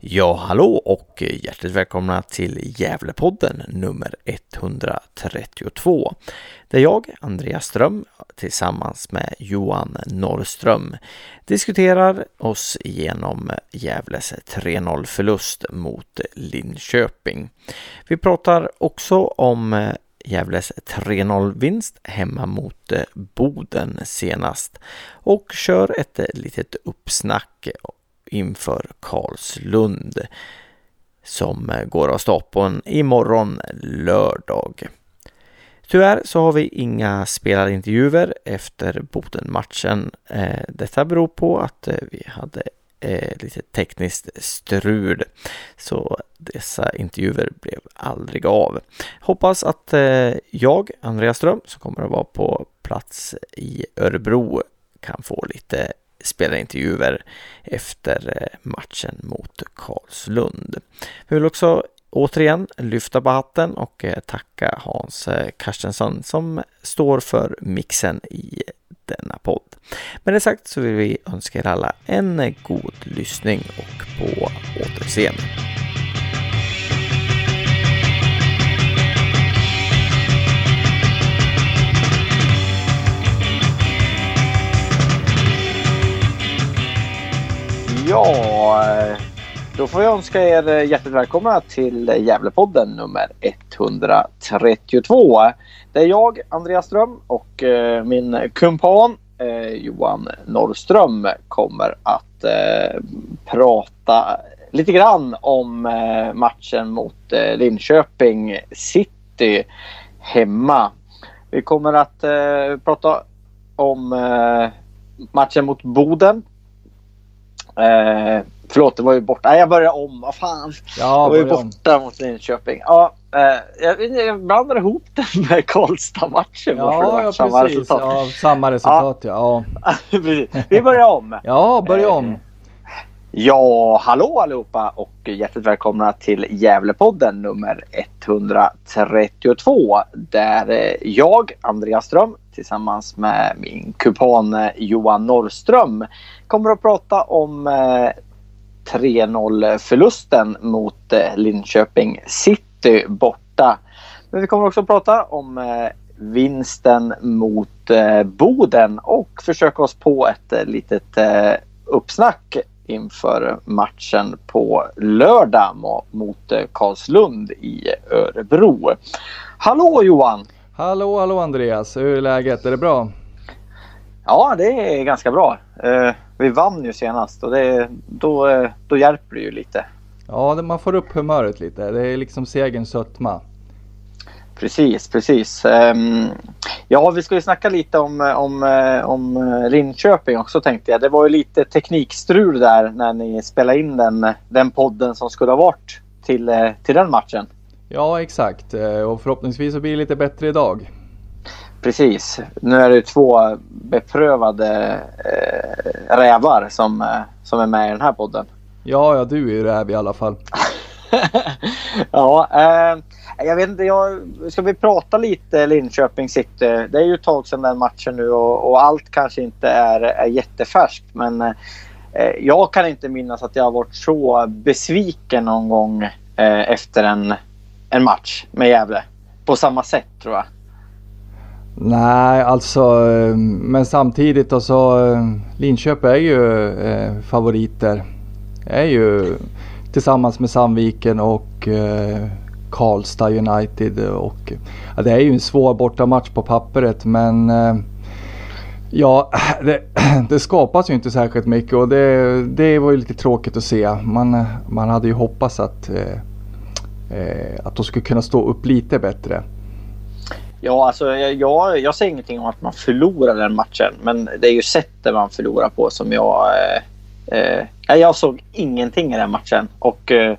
Ja, hallå och hjärtligt välkomna till Gävlepodden nummer 132. Där jag, Andreas Ström, tillsammans med Johan Norrström diskuterar oss igenom Gävles 3-0 förlust mot Linköping. Vi pratar också om Gävles 3-0 vinst hemma mot Boden senast och kör ett litet uppsnack inför Karlslund som går av stapeln imorgon lördag. Tyvärr så har vi inga spelarintervjuer efter Boden-matchen. Eh, detta beror på att eh, vi hade eh, lite tekniskt strul så dessa intervjuer blev aldrig av. Hoppas att jag, Andreas Ström, som kommer att vara på plats i Örebro kan få lite spelarintervjuer efter eh, matchen mot Karlslund. Vi vill också återigen lyfta på hatten och eh, tacka Hans Carstensson Karstensson som står för mixen i denna podd. Med det sagt så vill vi önska er alla en god lyssning och på återseende. Ja, eh, då får jag önska er hjärtligt välkomna till Gävlepodden nummer 132. Det är jag, Andreas Ström och eh, min kumpan eh, Johan Norrström kommer att prata lite grann om matchen mot Linköping City hemma. Vi kommer att prata om matchen mot Boden Eh, förlåt, det var ju borta. Nej, jag börjar om. Vad fan. Ja, jag var ju borta om. mot Linköping. Ja, eh, jag, jag blandar ihop den med Karlstad-matchen. Ja, ja samma precis. Resultat. Ja, samma resultat ja. ja. Vi börjar om. Ja, börja om. Ja, hallå allihopa och hjärtligt välkomna till Gävlepodden nummer 132. Där eh, jag, Andreas Ström, tillsammans med min kupan eh, Johan Norrström kommer att prata om eh, 3-0 förlusten mot Linköping City borta. Men vi kommer också att prata om vinsten mot Boden och försöka oss på ett litet uppsnack inför matchen på lördag mot Karlslund i Örebro. Hallå Johan! Hallå, hallå Andreas! Hur är läget? Är det bra? Ja, det är ganska bra. Eh, vi vann ju senast och det, då, eh, då hjälper det ju lite. Ja, man får upp humöret lite. Det är liksom segerns sötma. Precis, precis. Um, ja, vi ska ju snacka lite om, om, eh, om Linköping också tänkte jag. Det var ju lite teknikstrul där när ni spelade in den, den podden som skulle ha varit till, till den matchen. Ja, exakt. Och förhoppningsvis så blir det lite bättre idag. Precis. Nu är det två beprövade eh, rävar som, eh, som är med i den här podden. Ja, ja du är ju räv i alla fall. ja, eh, jag vet inte. Jag, ska vi prata lite Linköping City? Det är ju ett tag sedan den matchen nu och, och allt kanske inte är, är jättefärskt. Men eh, jag kan inte minnas att jag har varit så besviken någon gång eh, efter en, en match med Gävle. På samma sätt tror jag. Nej, alltså eh, men samtidigt så Linköping är ju eh, favoriter. Är ju tillsammans med Sandviken och eh, Karlstad United och ja, det är ju en svår bortamatch på pappret men eh, Ja, det, det, skapas ju inte särskilt mycket och det, det var ju lite tråkigt att se. Man, man hade ju hoppats att, eh, eh att de skulle kunna stå upp lite bättre. Ja, alltså jag, jag säger ingenting om att man förlorar den matchen. Men det är ju sättet man förlorar på som jag... Eh, eh, jag såg ingenting i den matchen. Och eh,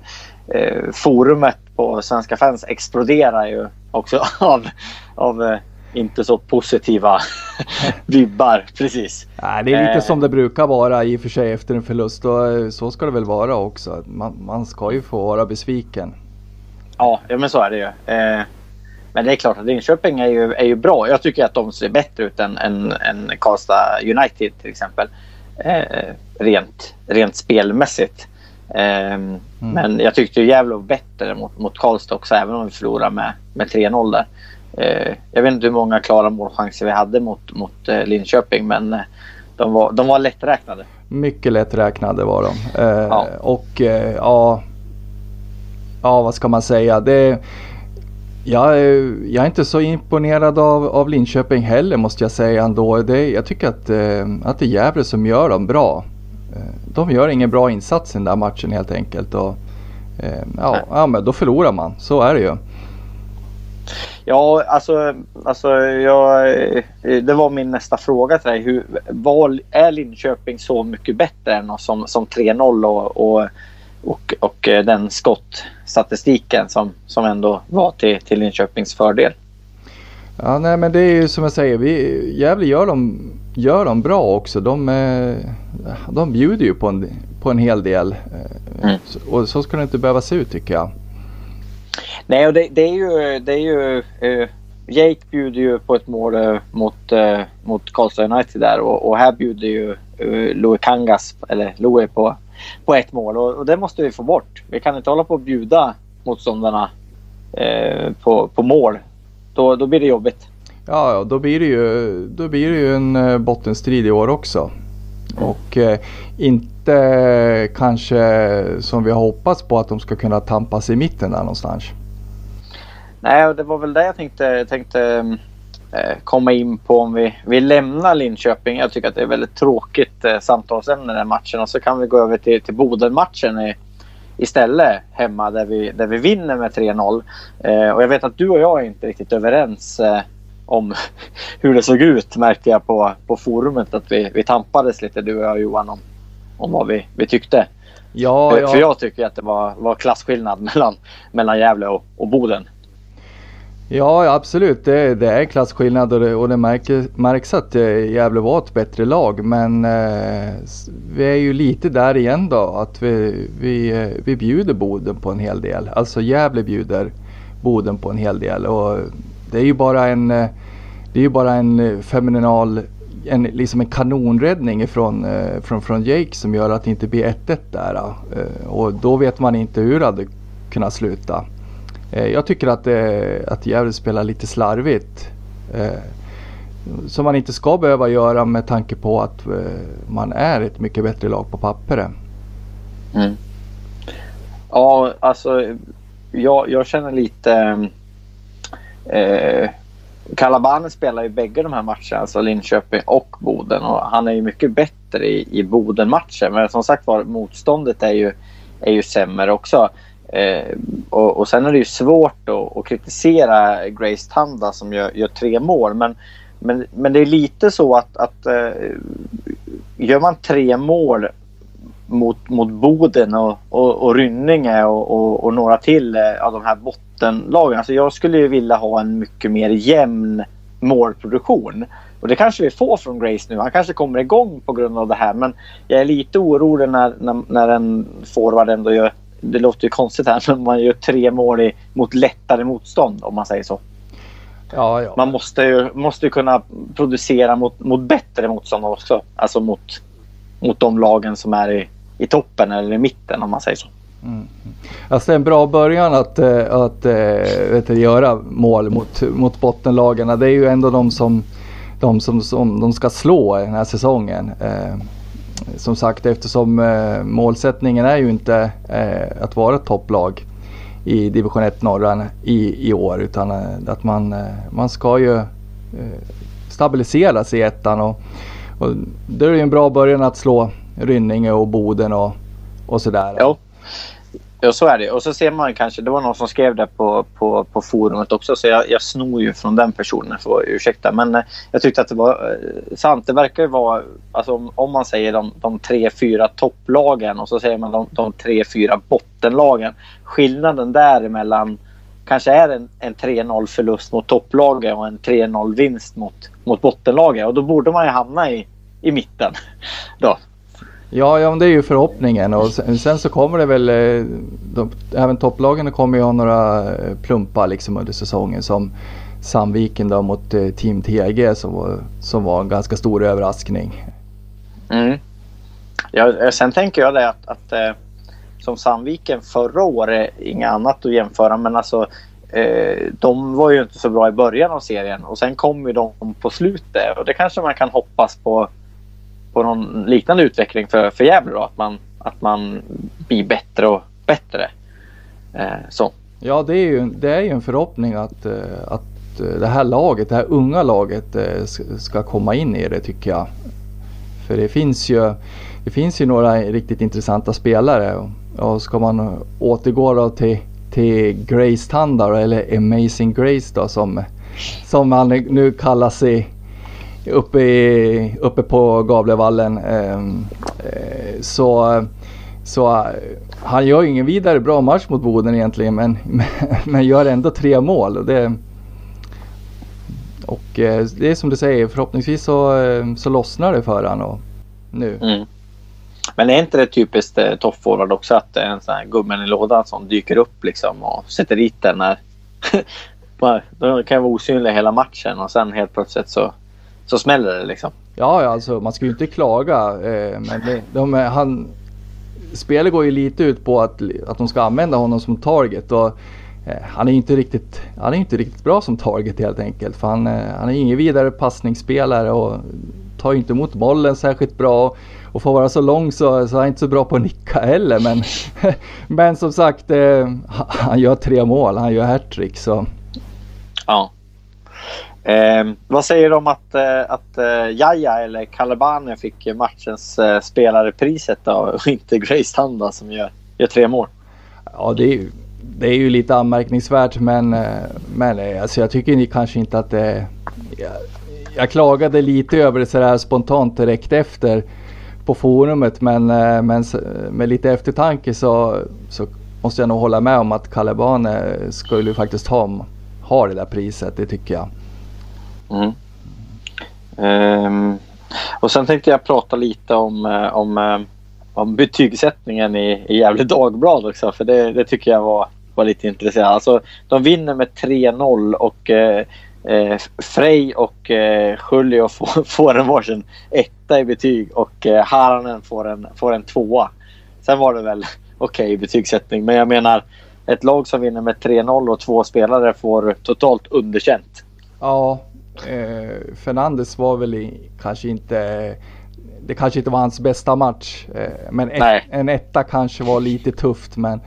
eh forumet på Svenska fans exploderar ju också av, av eh, inte så positiva vibbar. Precis. Ja, det är lite eh. som det brukar vara i och för sig efter en förlust. Och så ska det väl vara också. Man, man ska ju få vara besviken. Ja, ja men så är det ju. Men det är klart att Linköping är ju, är ju bra. Jag tycker att de ser bättre ut än, än, än Karlstad United till exempel. Eh, rent, rent spelmässigt. Mm. Men jag tyckte Gävle var bättre mot, mot Karlstad också även om vi förlorade med, med 3-0 där. Eh, jag vet inte hur många klara målchanser vi hade mot, mot eh, Linköping men eh, de var, de var lätträknade. Mycket lätträknade var de. Eh, ja. Och ja, ja, vad ska man säga? Det, jag, jag är inte så imponerad av, av Linköping heller måste jag säga ändå. Det, jag tycker att, att det är Gävle som gör dem bra. De gör ingen bra insats i den där matchen helt enkelt. Och, ja, ja, men då förlorar man. Så är det ju. Ja, alltså, alltså jag, det var min nästa fråga till dig. Hur, var, är Linköping så mycket bättre än oss som, som 3-0 och, och, och, och, den skottstatistiken som, som ändå var till, till Linköpings fördel? Ja, nej, men det är ju som jag säger, vi, Gävle gör dem, gör dem bra också. De, de bjuder ju på en, på en hel del. Mm. Och så ska det inte behöva se ut tycker jag. Nej, och det, det, är ju... Det är ju uh, Jake bjuder ju på ett mål uh, mot, uh, mot Karlstad United där och, och här bjuder ju uh, Louis Kangas, eller Louis på, på ett mål och, och, det måste vi få bort. Vi kan inte hålla på att bjuda motståndarna på, på mål. Då, då blir det jobbigt. Ja, då blir det ju, då blir det ju en bottenstrid i år också. Och eh, inte kanske som vi har hoppats på att de ska kunna tampas i mitten där någonstans. Nej, och det var väl det jag tänkte, tänkte eh, komma in på om vi, vi lämnar Linköping. Jag tycker att det är väldigt tråkigt eh, samtalsämne den matchen och så kan vi gå över till, till Boden-matchen i, istället hemma där vi, där vi vinner med 3-0. Eh, och jag vet att du och jag är inte riktigt överens eh, om hur det såg ut märkte jag på, på forumet att vi, vi tampades lite du och jag Johan om, om vad vi, vi tyckte. Ja, för, ja. för jag tycker att det var, var klasskillnad mellan, mellan Gävle och, och Boden. Ja, absolut. Det, det är klasskillnad och det, och det märker, märks att eh, Gävle var ett bättre lag. Men eh, vi är ju lite där igen då. Att vi, vi, eh, vi bjuder Boden på en hel del. Alltså Gävle bjuder Boden på en hel del. Och det är ju bara en, eh, det är ju bara en fenomenal en, liksom en kanonräddning ifrån, från, från Jake som gör att det inte blir 1-1 där. Och då vet man inte hur det hade kunnat sluta. Eh, jag tycker att, eh, att Gävle spelar lite slarvigt. Eh, som man inte ska behöva göra med tanke på att man är ett mycket bättre lag på pappret. Mm. Ja, alltså jag, jag känner lite... Eh, Calabane spelar ju bägge de här matcherna, alltså Linköping och Boden. Och han är ju mycket bättre i, i Boden-matchen. Men som sagt var, motståndet är ju, är ju sämre också. Eh, och, och sen är det ju svårt att, att kritisera Grace Tanda som gör, gör, tre mål. Men, men, men det är lite så att, att eh, gör man tre mål mot, mot Boden och, och, och Rynninge och, och, och, några till eh, av de här bottenlagen. Alltså jag skulle ju vilja ha en mycket mer jämn målproduktion. Och det kanske vi får från Grace nu. Han kanske kommer igång på grund av det här. Men jag är lite orolig när, när, när en forward ändå gör det låter ju konstigt här, men man gör tre mål i, mot lättare motstånd om man säger så. Ja, ja. Man måste ju, måste ju kunna producera mot, mot bättre motstånd också. Alltså mot, mot de lagen som är i, i toppen eller i mitten om man säger så. Mm. Alltså en bra början att, eh, att eh, vet du, göra mål mot, mot bottenlagen. Det är ju ändå de som, de som, som de ska slå den här säsongen. Som sagt eftersom eh, målsättningen är ju inte eh, att vara ett topplag i division 1 norra i, i år utan eh, att man, eh, man ska ju eh, stabiliseras i ettan och, och det är ju en bra början att slå Rynninge och Boden och, och sådär. Ja. Ja, så är det. Och så ser man kanske, det var någon som skrev det på, på, på forumet också, så jag, jag snor ju från den personen, får ursäkta. Men eh, jag tyckte att det var eh, sant. Det verkar ju vara, alltså, om, om man säger de, de tre, fyra topplagen och så säger man de, de tre, fyra bottenlagen. Skillnaden däremellan kanske är en, en 3-0 förlust mot topplagen och en 3-0 vinst mot, mot bottenlagen. Och då borde man ju hamna i, i mitten. Då. Ja, ja det är ju förhoppningen och sen, sen så kommer det väl, eh, de, även topplagen kommer ju ha några eh, plumpar liksom under säsongen som Sandviken då mot eh, Team TG som var, som var en ganska stor överraskning. Mm. Ja, eh, sen tänker jag det att, att som Sandviken förra året, inget annat att jämföra men alltså eh, de var ju inte så bra i början av serien och sen kom ju de på slutet och det kanske man kan hoppas på på någon liknande utveckling för, för Gävle då, att man, att man blir bättre och bättre. Eh, så. Ja, det är ju, det är ju en förhoppning att, eh, att eh, det här laget, det här unga laget eh, ska komma in i det tycker jag. För det finns ju, det finns ju några riktigt intressanta spelare. Och ska man återgå då till, till Grace Tandar eller Amazing Grace då som, som han nu kallar sig uppe, i, uppe på Gavlevallen. Ehm, eh, så, så han gör ingen vidare bra match mot Boden egentligen men, men gör ändå tre mål. Och det, och eh, det är som du säger, förhoppningsvis så, eh, så lossnar det för honom nu. Mm. Men är inte det typiskt eh, toppforward också att det är en sån här gubben i lådan som dyker upp liksom och sätter dit den när... de kan vara osynliga hela matchen och sen helt plötsligt så, så smäller det liksom. Ja, alltså man ska ju inte klaga. Eh, men det, de, han, spelet går ju lite ut på att, att de ska använda honom som target. Och, eh, han är inte riktigt, han är inte riktigt bra som target helt enkelt. För han, eh, han är ingen vidare passningsspelare och tar inte emot bollen särskilt bra. Och att vara så lång så, så är han inte så bra på att nicka heller. Men, men som sagt, eh, han gör tre mål, han gör hattrick. Så. Ja. Eh, vad säger du om att, eh, att eh, Jaja eller Kalabane fick matchens eh, spelarepriset då och inte Grace Tanda som gör, gör tre mål? Ja, det är ju, det är ju lite anmärkningsvärt men, eh, men eh, alltså jag tycker ni kanske inte att det... Jag, jag klagade lite över det sådär spontant direkt efter på forumet men, men med lite eftertanke så, så måste jag nog hålla med om att Kalabane skulle faktiskt ha, ha det där priset, det tycker jag. Mm. Um, och sen tänkte jag prata lite om, eh, om, eh, om betygssättningen i, i Gävle Dagblad också. För det, det tycker jag var, var lite intressant. Alltså, de vinner med 3-0 och eh, eh, Frej och eh, Julio får, får en varsin etta i betyg och eh, Haranen får en, får en tvåa. Sen var det väl okej okay, betygssättning. Men jag menar ett lag som vinner med 3-0 och två spelare får totalt underkänt. Ja, Eh, Fernandes var väl i, kanske inte det kanske inte var hans bästa match. Eh, men ett, en etta kanske var lite tufft. Men,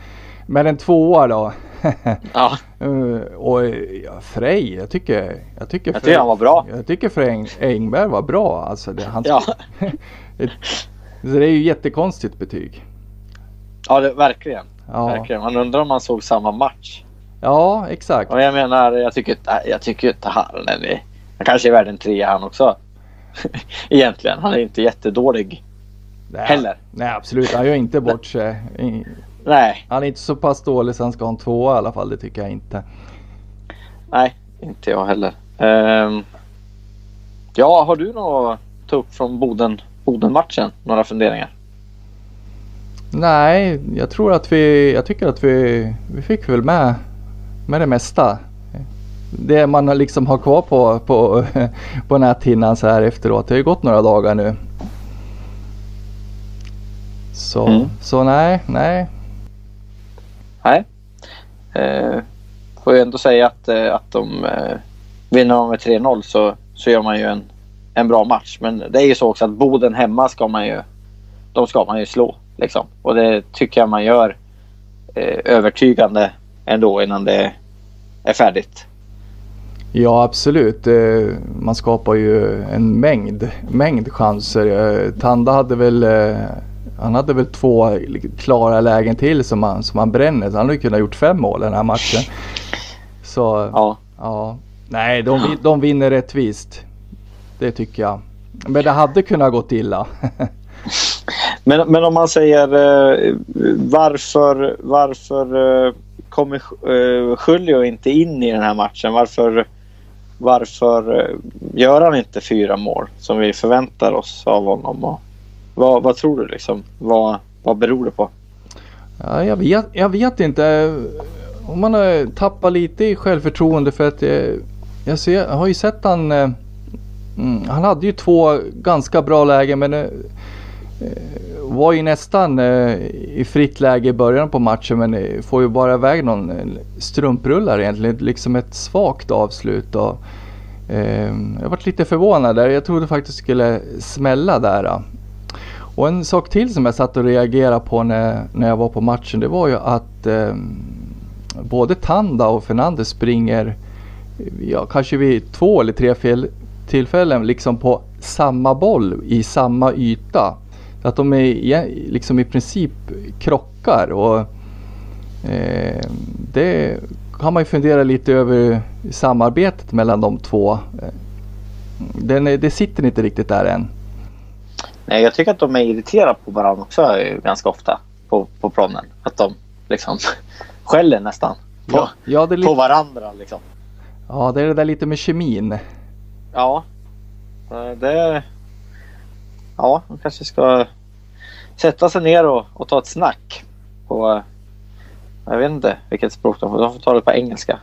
men en tvåa då. ja. Uh, och ja, Frej, jag tycker, jag tycker, jag tycker han var bra. Jag tycker Frej Engberg var bra. Alltså det, han, ja. det är ju jättekonstigt betyg. Ja, det, verkligen. Ja. verkligen. Man undrar om man såg samma match. Ja, exakt. Och jag menar, jag tycker, jag tycker inte han är han kanske är värd en trea han också. Egentligen. Han är inte jättedålig. Nej, heller. Nej absolut. Han gör inte bort sig. Nej. Han är inte så pass dålig så han ska ha en tvåa i alla fall. Det tycker jag inte. Nej, inte jag heller. Um, ja, har du något att ta upp från Boden, Boden-matchen? Några funderingar? Nej, jag tror att vi, jag tycker att vi, vi fick väl med, med det mesta det man liksom har kvar på, på, på näthinnan så här efteråt. Det har ju gått några dagar nu. Så, mm. så nej, nej. Nej. Eh, får ju ändå säga att, eh, att de eh, vinner med 3-0 så, så gör man ju en, en bra match. Men det är ju så också att Boden hemma ska man ju, de ska man ju slå. Liksom. Och det tycker jag man gör eh, övertygande ändå innan det är färdigt. Ja absolut. Eh, man skapar ju en mängd, mängd chanser. Eh, Tanda hade väl, eh, han hade väl två klara lägen till som han, som han bränner. Så han hade kunnat gjort fem mål den här matchen. Så ja. ja. Nej, de, de vinner rättvist. Det tycker jag. Men det hade kunnat gått illa. men, men om man säger varför, varför kommer Julio inte in i den här matchen? Varför varför eh, gör han inte fyra mål som vi förväntar oss av honom? Och vad, vad tror du liksom? Vad, vad beror det på? Ja, jag, vet, jag vet inte. Om man eh, har tappat lite i självförtroende för att jag, jag, ser, jag har ju sett han. Mm, han hade ju två ganska bra lägen men Eh, var ju nästan eh, i fritt läge i början på matchen men eh, får ju bara iväg någon strumprullare egentligen. Liksom ett svagt avslut. Och, eh, jag varit lite förvånad där. Jag trodde faktiskt det skulle smälla där. Och en sak till som jag satt och reagerade på när, när jag var på matchen det var ju att eh, både Tanda och Fernandes springer ja, kanske vid två eller tre fel tillfällen liksom på samma boll i samma yta. Att de är liksom i princip krockar och eh, det kan man ju fundera lite över samarbetet mellan de två. Den, det sitter inte riktigt där än. Nej, jag tycker att de är irriterade på varandra också ganska ofta på, på planen. Att de liksom skäller nästan på, ja, ja, lite... på varandra. Liksom. Ja, det är det där lite med kemin. Ja, det... Ja, de kanske ska sätta sig ner och, och ta ett snack på... Jag vet inte vilket språk de får. De får ta det på engelska.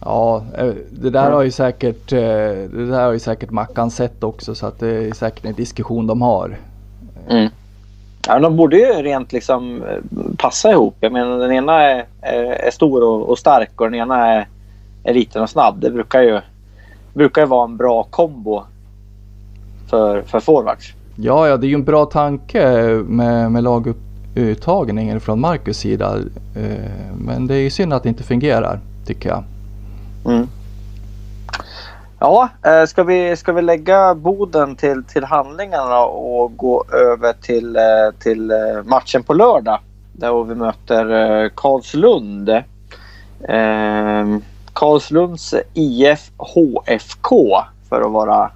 Ja, eh, det där har ju säkert, eh, det där har ju säkert Mackan sett också så att det är säkert en diskussion de har. Mm. Ja, de borde ju rent liksom eh, passa ihop. Jag menar den ena är, är, är stor och, och, stark och den ena är, är liten och snabb. Det brukar ju, brukar ju vara en bra kombo för, för forwards. Ja, ja, det är ju en bra tanke med, med laguttagningen från Marcus sida. Men det är ju synd att det inte fungerar tycker jag. Mm. Ja, eh, ska vi, ska vi lägga Boden till, till handlingarna och gå över till, eh, till eh, matchen på lördag? Där vi möter Karlslund. Karlslunds IF HFK för att vara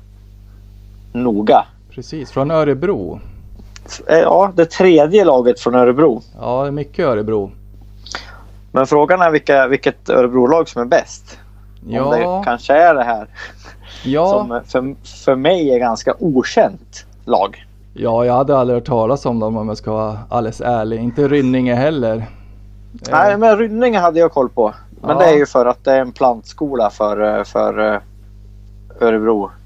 noga. Precis, från Örebro. Ja, det tredje laget från Örebro. Ja, det är mycket Örebro. Men frågan är vilka, vilket Örebro-lag som är bäst. Ja. Om det kanske är det här. Ja. Som för, för mig är ganska okänt lag. Ja, jag hade aldrig hört talas om dem om jag ska vara alldeles ärlig. Inte Rynninge heller. Nej, men Rynninge hade jag koll på. Men ja. det är ju för att det är en plantskola för, för eh,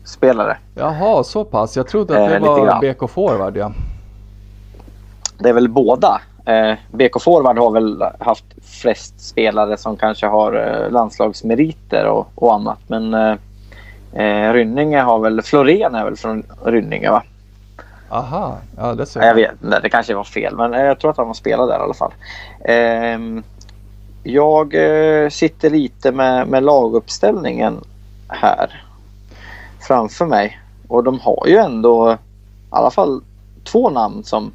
Örebro-spelare. Jaha, så pass. Jag trodde att det eh, var BK Forward ja. Det är väl båda. Eh, BK Forward har väl haft flest spelare som kanske har eh, landslagsmeriter och, och annat. Men eh, eh, Rynninge har väl, Florén är väl från Rynninge va? Aha, ja det ser jag. jag vet, det kanske var fel men jag tror att han har spelat där i alla fall. Eh, jag eh, sitter lite med, med laguppställningen här framför mig. Och de har ju ändå i alla fall två namn som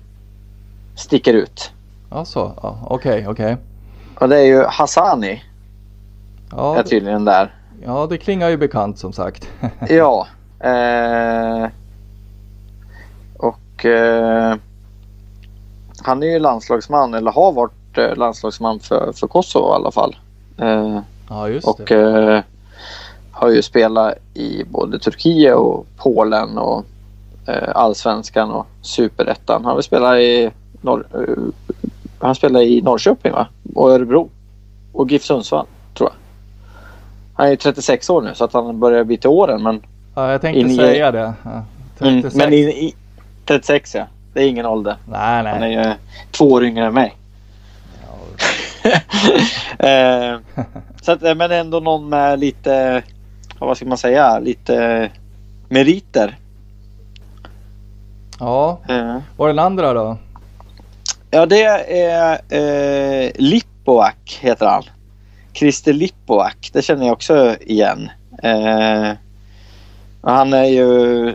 sticker ut. Alltså, ja, okej, okay, okej. Okay. Och det är ju Hassani. Ja, är tydligen där. Ja, det klingar ju bekant som sagt. ja. Eh, och eh, han är ju landslagsman, eller har varit eh, landslagsman för, för Kosovo i alla fall. Eh, ja, just och, det. Eh, har ju spelat i både Turkiet och Polen och eh, allsvenskan och superettan. Han har spelat i Norr, han spelar i Norrköping va? Och Örebro. Och GIF Sundsvall tror jag. Han är 36 år nu så att han börjar bli till åren men... Ja jag tänkte säga det. Ja, mm, men i, i, 36 ja. Det är ingen ålder. Nej nej. Han är ju eh, två år yngre än mig. eh, så att, men ändå någon med lite, vad ska man säga, lite meriter. Ja. Eh. Och den andra då? Ja, det är eh, Lipovac heter han. Christer Lipovac, det känner jag också igen. Eh, han är ju,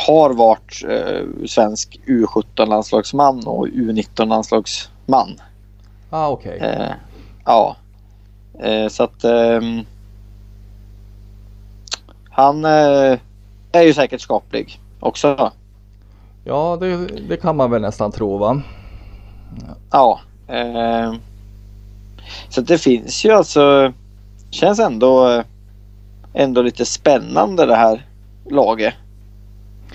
har varit eh, svensk U17-landslagsman och U19-landslagsman. Ah, okej. Okay. Eh, ja. Eh, så att ehm, han eh, är ju säkert skaplig också. Ja, det, det kan man väl nästan tro va? Ja. Eh, så det finns ju alltså. Känns ändå, ändå lite spännande det här laget.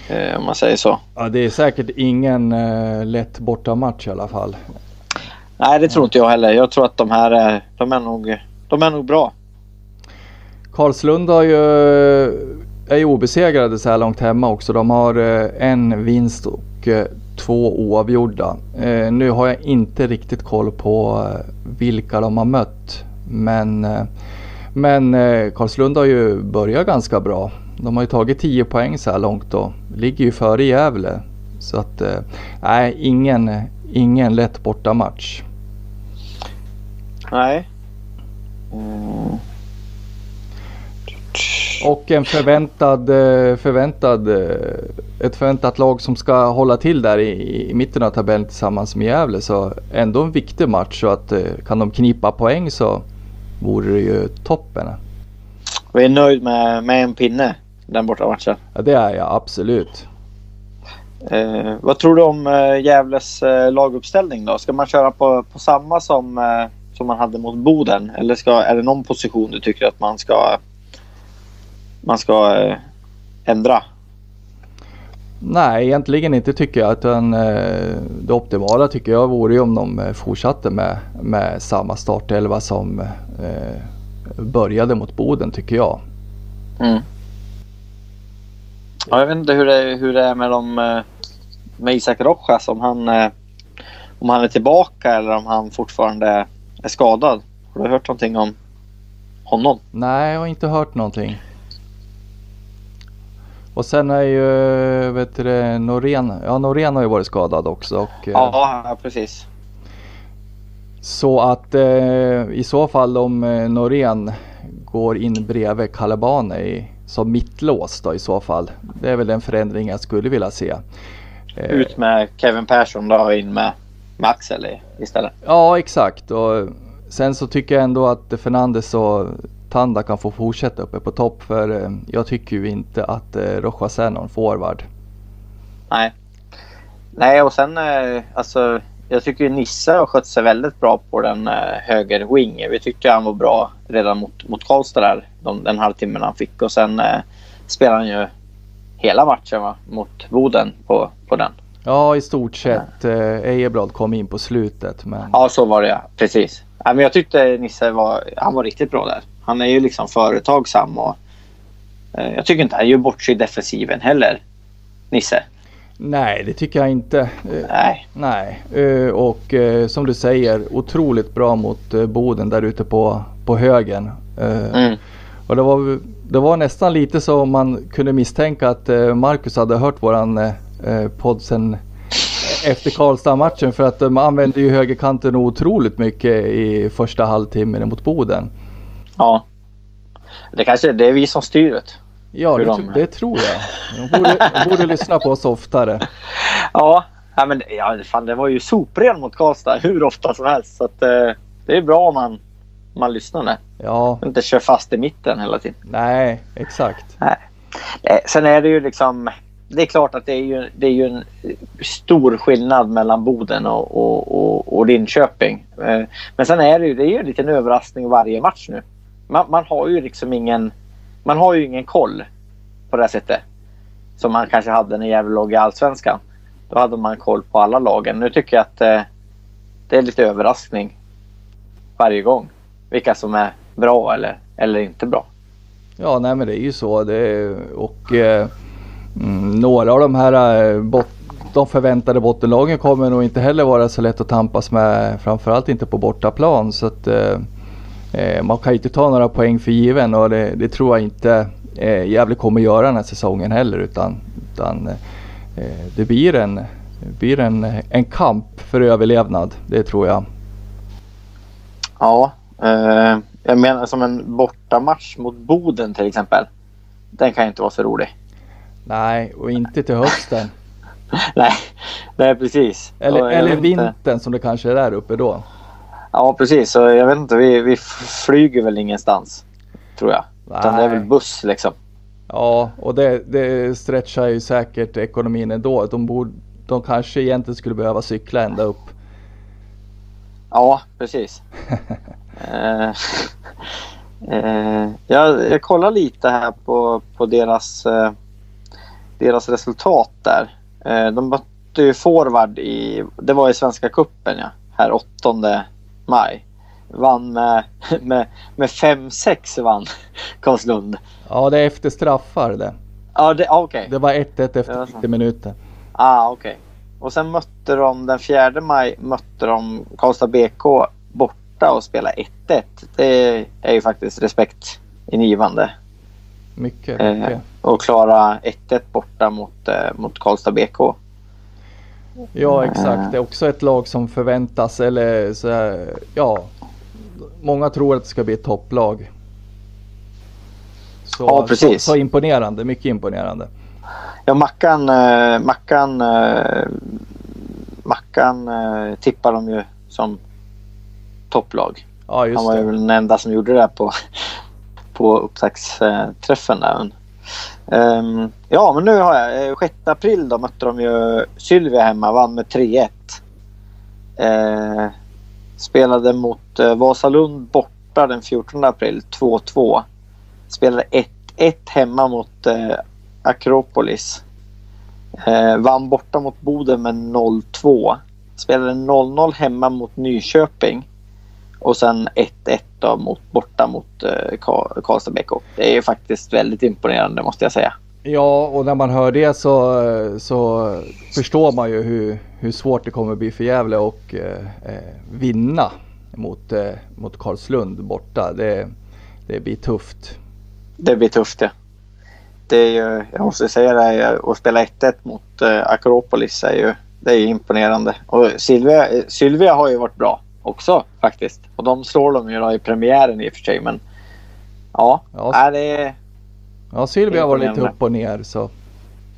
Eh, om man säger så. Ja det är säkert ingen eh, lätt bortamatch i alla fall. Nej det tror inte jag heller. Jag tror att de här är, de är, nog, de är nog bra. Karlslund har ju, är ju obesegrade så här långt hemma också. De har eh, en vinst och eh, två oavgjorda. Eh, nu har jag inte riktigt koll på vilka de har mött. Men, men Karlslund har ju börjat ganska bra. De har ju tagit 10 poäng så här långt och ligger ju före Gävle. Så att nej, ingen, ingen lätt bortamatch. Nej. Mm. Och en förväntad, eh, förväntad, eh, ett förväntat lag som ska hålla till där i, i mitten av tabellen tillsammans med Gävle. Så ändå en viktig match. Så att eh, kan de knipa poäng så vore det ju toppen. Vi är nöjd med, med en pinne den borta matchen. Ja det är jag absolut. Eh, vad tror du om eh, Gävles eh, laguppställning då? Ska man köra på, på samma som, eh, som man hade mot Boden? Eller ska, är det någon position du tycker att man ska, man ska eh, ändra? Nej, egentligen inte tycker jag. Utan, eh, det optimala tycker jag vore ju om de eh, fortsatte med, med samma startelva som eh, började mot Boden tycker jag. Mm. Ja, jag vet inte hur det, hur det är med, dem, med Isak Rojas. Om han, om han är tillbaka eller om han fortfarande är skadad. Har du hört någonting om honom? Nej, jag har inte hört någonting. Och sen är ju, vet du Norén, ja Norén har ju varit skadad också. Och, eh, Ja, precis. Så att eh, i så fall om eh, Norén går in bredvid Calabane i, som mittlås då i så fall. Det är väl den förändring jag skulle vilja se. Eh, Ut med Kevin Persson då och in med, Axel i- istället. Ja exakt och sen så tycker jag ändå att Fernandes och Tanda kan få fortsätta uppe på topp för eh, jag tycker ju inte att eh, Rojas är någon forward. Nej. Nej, och sen eh, alltså. Jag tycker ju Nisse har skött sig väldigt bra på den höger wing. Vi tyckte han var bra redan mot, mot Karlstad där. De, den halvtimmen han fick. Och sen eh, spelade han ju hela matchen va? mot Boden på, på den. Ja i stort sett. Ejeblad kom in på slutet men Ja, så var det ja. Precis. Ja, men jag tyckte Nisse var, han var riktigt bra där. Han är ju liksom företagsam och eh, jag tycker inte han gör bort sig i defensiven heller. Nisse. nej det tycker jag inte. Eh, Nej. Nej, eh, och eh, som du säger otroligt bra mot Boden där ute på, på högen. Mm. Och det var, det var nästan lite så man kunde misstänka att Marcus hade hört våran podd sen efter Karlstad-matchen för att de använde ju högerkanten otroligt mycket i första halvtimmen mot Boden. Ja. Det kanske det är vi som styr det. Ja, det, de- det tror jag. De borde, de borde lyssna på oss oftare. Ja, ja men ja, fan, det var ju sopren mot Karlstad hur ofta som helst. Så att, eh, det är bra om man, man lyssnar där. Ja, Inte kör fast i mitten hela tiden. nej, exakt. Eh, sen är det ju liksom... Det är klart att det är ju, det är ju en stor skillnad mellan Boden och, och, och, och Linköping. Eh, men sen är det ju, det är ju en liten överraskning varje match nu. Man, man har ju liksom ingen... Man har ju ingen koll på det här sättet. Som man kanske hade när Gävle låg i Allsvenskan. Då hade man koll på alla lagen. Nu tycker jag att eh, det är lite överraskning varje gång. Vilka som är bra eller, eller inte bra. Ja, nej men det är ju så. Det och eh, mm, några av de här eh, bot, de förväntade bottenlagen kommer nog inte heller vara så lätt att tampas med. Framförallt inte på bortaplan. Så att, eh, man kan ju inte ta några poäng för given och det, det tror jag inte eh, Gävle kommer göra den här säsongen heller. Utan, utan eh, det blir, en, det blir en, en kamp för överlevnad. Det tror jag. Ja, eh, jag menar som en bortamatch mot Boden till exempel. Den kan ju inte vara så rolig. Nej, och inte till hösten. nej, nej precis. Eller, eller vet inte- vintern som det kanske är där uppe då. Ja, precis. Så jag vet inte, vi, vi flyger väl ingenstans. Tror jag. Utan det är väl Nej. buss liksom. Ja, och det, det stretchar ju säkert ekonomin ändå. De, borde, de kanske egentligen skulle behöva cykla ända upp. Ja, precis. eh, eh, jag, jag kollar lite här på, på deras, eh, deras resultat där. Eh, de mötte ju forward i, det var i Svenska Cupen ja, här 8 maj. Vann med, med, med 5-6 vann Karlslund. Ja, det är efter straffar det. Ja, det, okej. Det var 1-1 Det var efter så. 90 minuter. Ah, okej. och sen mötte de den 4 maj mötte de Karlstad BK borta och spelade 1-1. Det är ju faktiskt respektingivande. Mycket, mycket. Eh, och klara 1-1 borta mot, eh, mot Karlstad BK. Ja exakt, det är också ett lag som förväntas eller så här, ja. Många tror att det ska bli ett topplag. Så, Ja, precis. Så, så imponerande, mycket imponerande. Ja, Mackan, eh, Mackan, eh, Mackan eh, tippar de ju som topplag. Ja Han just var ju det. väl den enda som gjorde det på, på upptaktsträffen där. Um, ja, men nu har jag. Eh, 6 april då mötte de ju Sylvia hemma. Vann med 3-1. Uh, ehm, spelade mot uh, Vasalund borta den 14 april. 2-2. Spelade 1-1 hemma mot uh, Akropolis. Ehm, vann borta mot Boden med 0-2. Spelade 0-0 hemma mot Nyköping. Och sen 1-1 då mot, borta mot eh, Ka- Karlstad BK. Det är ju faktiskt väldigt imponerande måste jag säga. Ja och när man hör det så, så förstår man ju hur, hur svårt det kommer bli för Gävle och eh, eh, vinna mot, eh, mot Karlslund borta. Det, det blir tufft. Det blir tufft det. det är ju, jag måste säga det, att spela 1-1 mot eh, Akropolis är ju, det är imponerande. Och Sylvia, eh, Sylvia har ju varit bra också faktiskt. Och de slår de ju i premiären i och för sig. Men ja, Ja, ja. det Ja Sylvia var lite upp och ner så.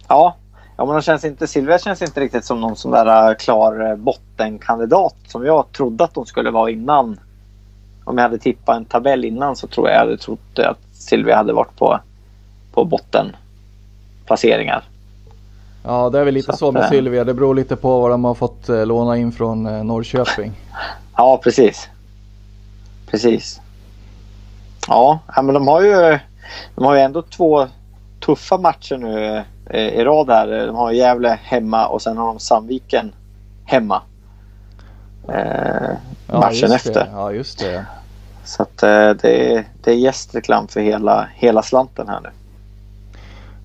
ja. Ja, men de känns inte, Silvia känns inte riktigt som någon sån där eh, klar eh, bottenkandidat som jag trodde att de skulle vara innan. Om jag hade tippat en tabell innan så tror jag jag hade trott att Silvia hade varit på, på bottenplaceringar. Ja det är väl lite Så så, med Sylvia. Det beror lite på vad de har fått eh, låna in från eh, Norrköping. Ja, precis. Precis. Ja, men de har ju, de har ju ändå två tuffa matcher nu eh, i rad här. De har Gävle hemma och sen har de Sandviken hemma. Eh, Ja, matchen efter. Det. Ja just det. Så att det, är, det är gästreklam för hela, hela slanten här nu.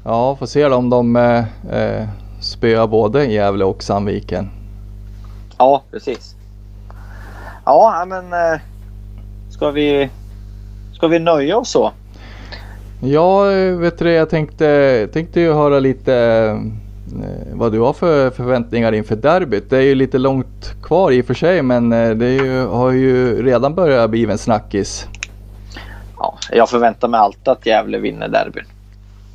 Ja får se om de eh, eh, spöar både Gävle och Sandviken. Ja, precis. Ja, men eh, ska vi, ska vi nöja oss så? Ja, vet du jag tänkte, tänkte ju höra lite eh, vad du har för förväntningar inför derbyt. Det är ju lite långt kvar i och för sig men eh, det ju, har ju redan börjat bli en snackis. Ja, jag förväntar mig alltid att Gävle vinner derbyn.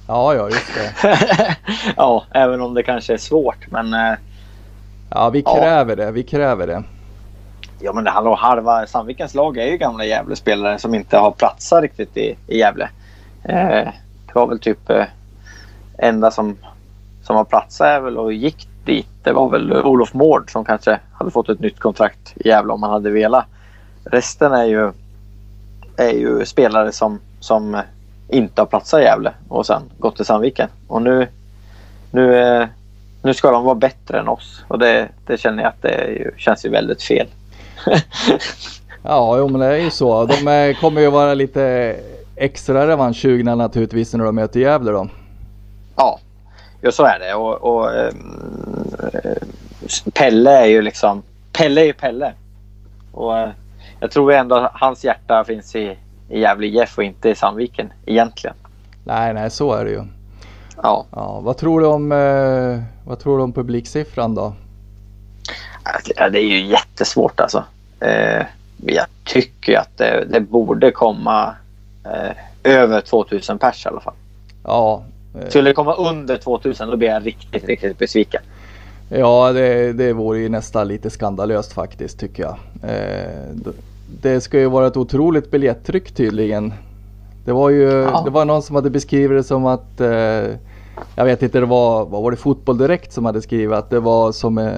Ja, ja just det. ja, även om det kanske är svårt. Men, eh, Ja, vi Ja. kräver det. Vi kräver det. ja, men det handlar om halva Sandvikens lag är ju gamla Gävle-spelare som inte har platsat riktigt i, i Gävle. Eh, det var väl typ eh, enda som, som har platsat är väl och gick dit. Det var väl Olof Mård som kanske hade fått ett nytt kontrakt i Gävle om han hade velat. Resten är ju, är ju spelare som, som inte har platsat i Gävle och sen gått till Sandviken. Och nu, nu, eh, nu ska de vara bättre än oss och det, det känner jag att det ju, känns ju väldigt fel. Ja, jo, men det är ju så. De eh, kommer ju vara lite extra revanschsugna naturligtvis när de möter Gävle då. Ja, ja så är det. Och, och eh, Pelle är ju liksom... Pelle är ju Pelle. Och jag tror ändå att hans hjärta finns i, i Gävle IF och inte i Sandviken egentligen. Nej, nej, så är det ju. Ja, Ja, vad tror du om, eh, vad tror du om publiksiffran då? ja, det är ju jättesvårt alltså. Eh, jag tycker att det, det borde komma eh, över 2000 pers i alla fall. Ja, eh, Skulle det komma under 2000 då blir jag riktigt, riktigt besviken. ja det, det vore ju nästan lite skandalöst faktiskt tycker jag. Det ska ju vara ett otroligt biljettryck tydligen. Det var ju, Ja. det var någon som hade beskrivit det som att eh, jag vet inte, det var, vad var det Fotboll Direkt som hade skrivit att det var som, eh,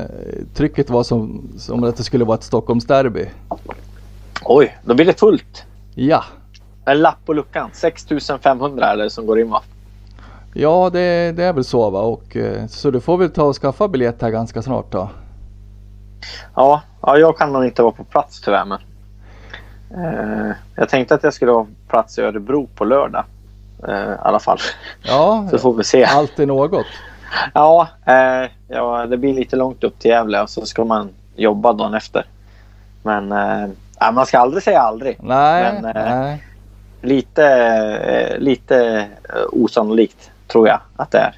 trycket var som, som att det skulle vara ett Stockholmsderby. Oj, då blir det fullt. Ja, En lapp på luckan. 6500 eller som går in va? ja det, det är väl så va och eh, så du får väl ta och skaffa biljett här ganska snart då. Ja, ja, jag kan nog inte vara på plats tyvärr. Men, eh, jag tänkte att jag skulle på plats i Örebro på lördag. Eh, I alla fall. Ja, Så får vi se. alltid något. Ja, eh, ja, det blir lite långt upp till Gävle och så ska man jobba dagen efter. Men eh, man ska aldrig säga aldrig. Nej, Men, eh, nej. Lite, eh, lite eh, osannolikt tror jag att det är.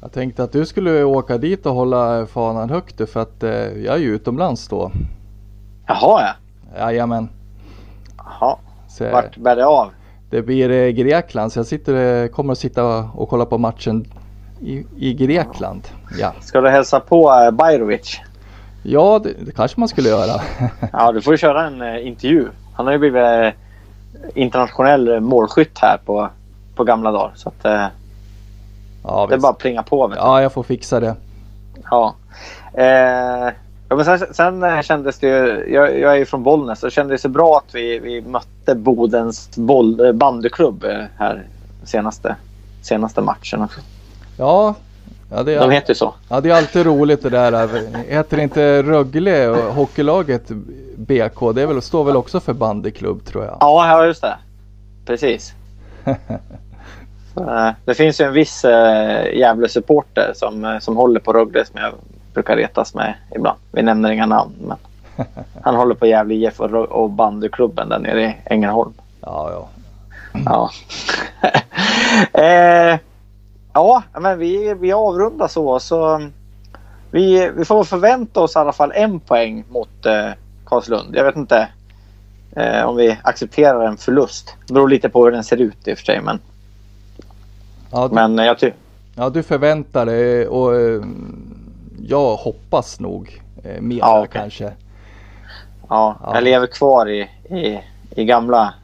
Jag tänkte att du skulle åka dit och hålla fanan högt för att jag är ju utomlands då. Jaha ja. Jajamän. Jaha. Så, Vart bär det av? Det blir eh, Grekland så jag sitter, eh, kommer att sitta och kolla på matchen i, i Grekland. Ja, Ska du hälsa på eh, Bajrovic? ja det, det kanske man skulle göra. Ja, du får ju köra en eh, intervju. Han har ju blivit eh, internationell målskytt här på, på gamla dagar. Så att, eh, ja, det är bara att plinga på. Ja, jag får fixa det. Ja. Ja men sen, sen eh, kändes det ju, jag, jag är ju från Bollnäs, så det kändes det bra att vi, vi mötte Bodens boll, eh, bandyklubb eh, här senaste, senaste matchen. också. Ja, ja, det De är, heter ju så. ja, det är alltid roligt det där. Heter inte Rögle och hockeylaget BK? Det är väl, står väl också för bandyklubb tror jag. Ja, just det. Precis. Så, det finns ju en viss eh, Gävle-supporter som, som håller på Rögle som jag brukar retas med ibland. Vi nämner inga namn. Men han håller på Gävle IF och, bandyklubben där nere i Ängelholm. Ja, ja. Ja. eh, ja, men vi, vi avrundar så. så vi, vi får förvänta oss i alla fall en poäng mot eh, Karlslund. Jag vet inte eh, om vi accepterar en förlust. Det beror lite på hur den ser ut i och för sig. Men, Ja, du, men jag tycker... ja, du förväntar dig och eh, jag hoppas nog eh, mer Ja, okej. kanske. Ja, Ja. jag lever kvar i, i, i gamla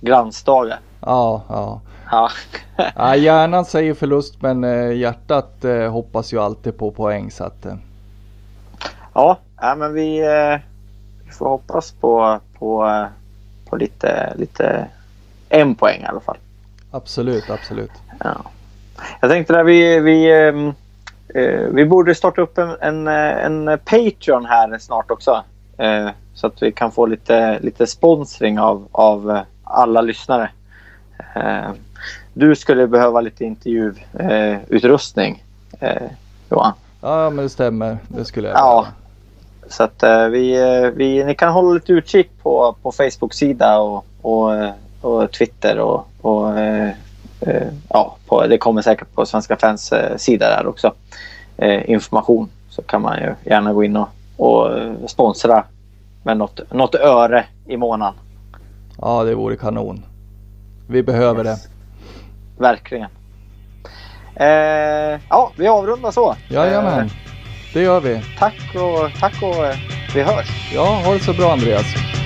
glansdagar. Ja, ja. Ja. ja hjärnan säger förlust men eh, hjärtat eh, hoppas ju alltid på poäng så att eh, ja, ja, men vi, vi får hoppas på, på, på lite, lite en poäng i alla fall. absolut, absolut. Ja. Jag tänkte där vi, vi, ehm, eh, vi borde starta upp en, en, eh, en Patreon här snart också. Eh, så att vi kan få lite, lite sponsring av, av eh, alla lyssnare. Eh, du skulle behöva lite intervjuutrustning, eh, utrustning, eh, Johan. Ja men det stämmer, det skulle jag Ja. Så att eh, vi, eh, vi, ni kan hålla lite utkik på, på Facebook-sida och, och, eh, och Twitter och, och eh, eh, ja, på, det kommer säkert på Svenska fans eh, sida där också. Eh, information så kan man ju gärna gå in och, och eh, sponsra med något, något öre i månaden. Ja det vore kanon. Vi behöver det. Verkligen. Eh, ja, vi avrundar så. Jajamän, Eh, det gör vi. tack och, tack och eh, vi hörs. Ja, ha det så bra Andreas.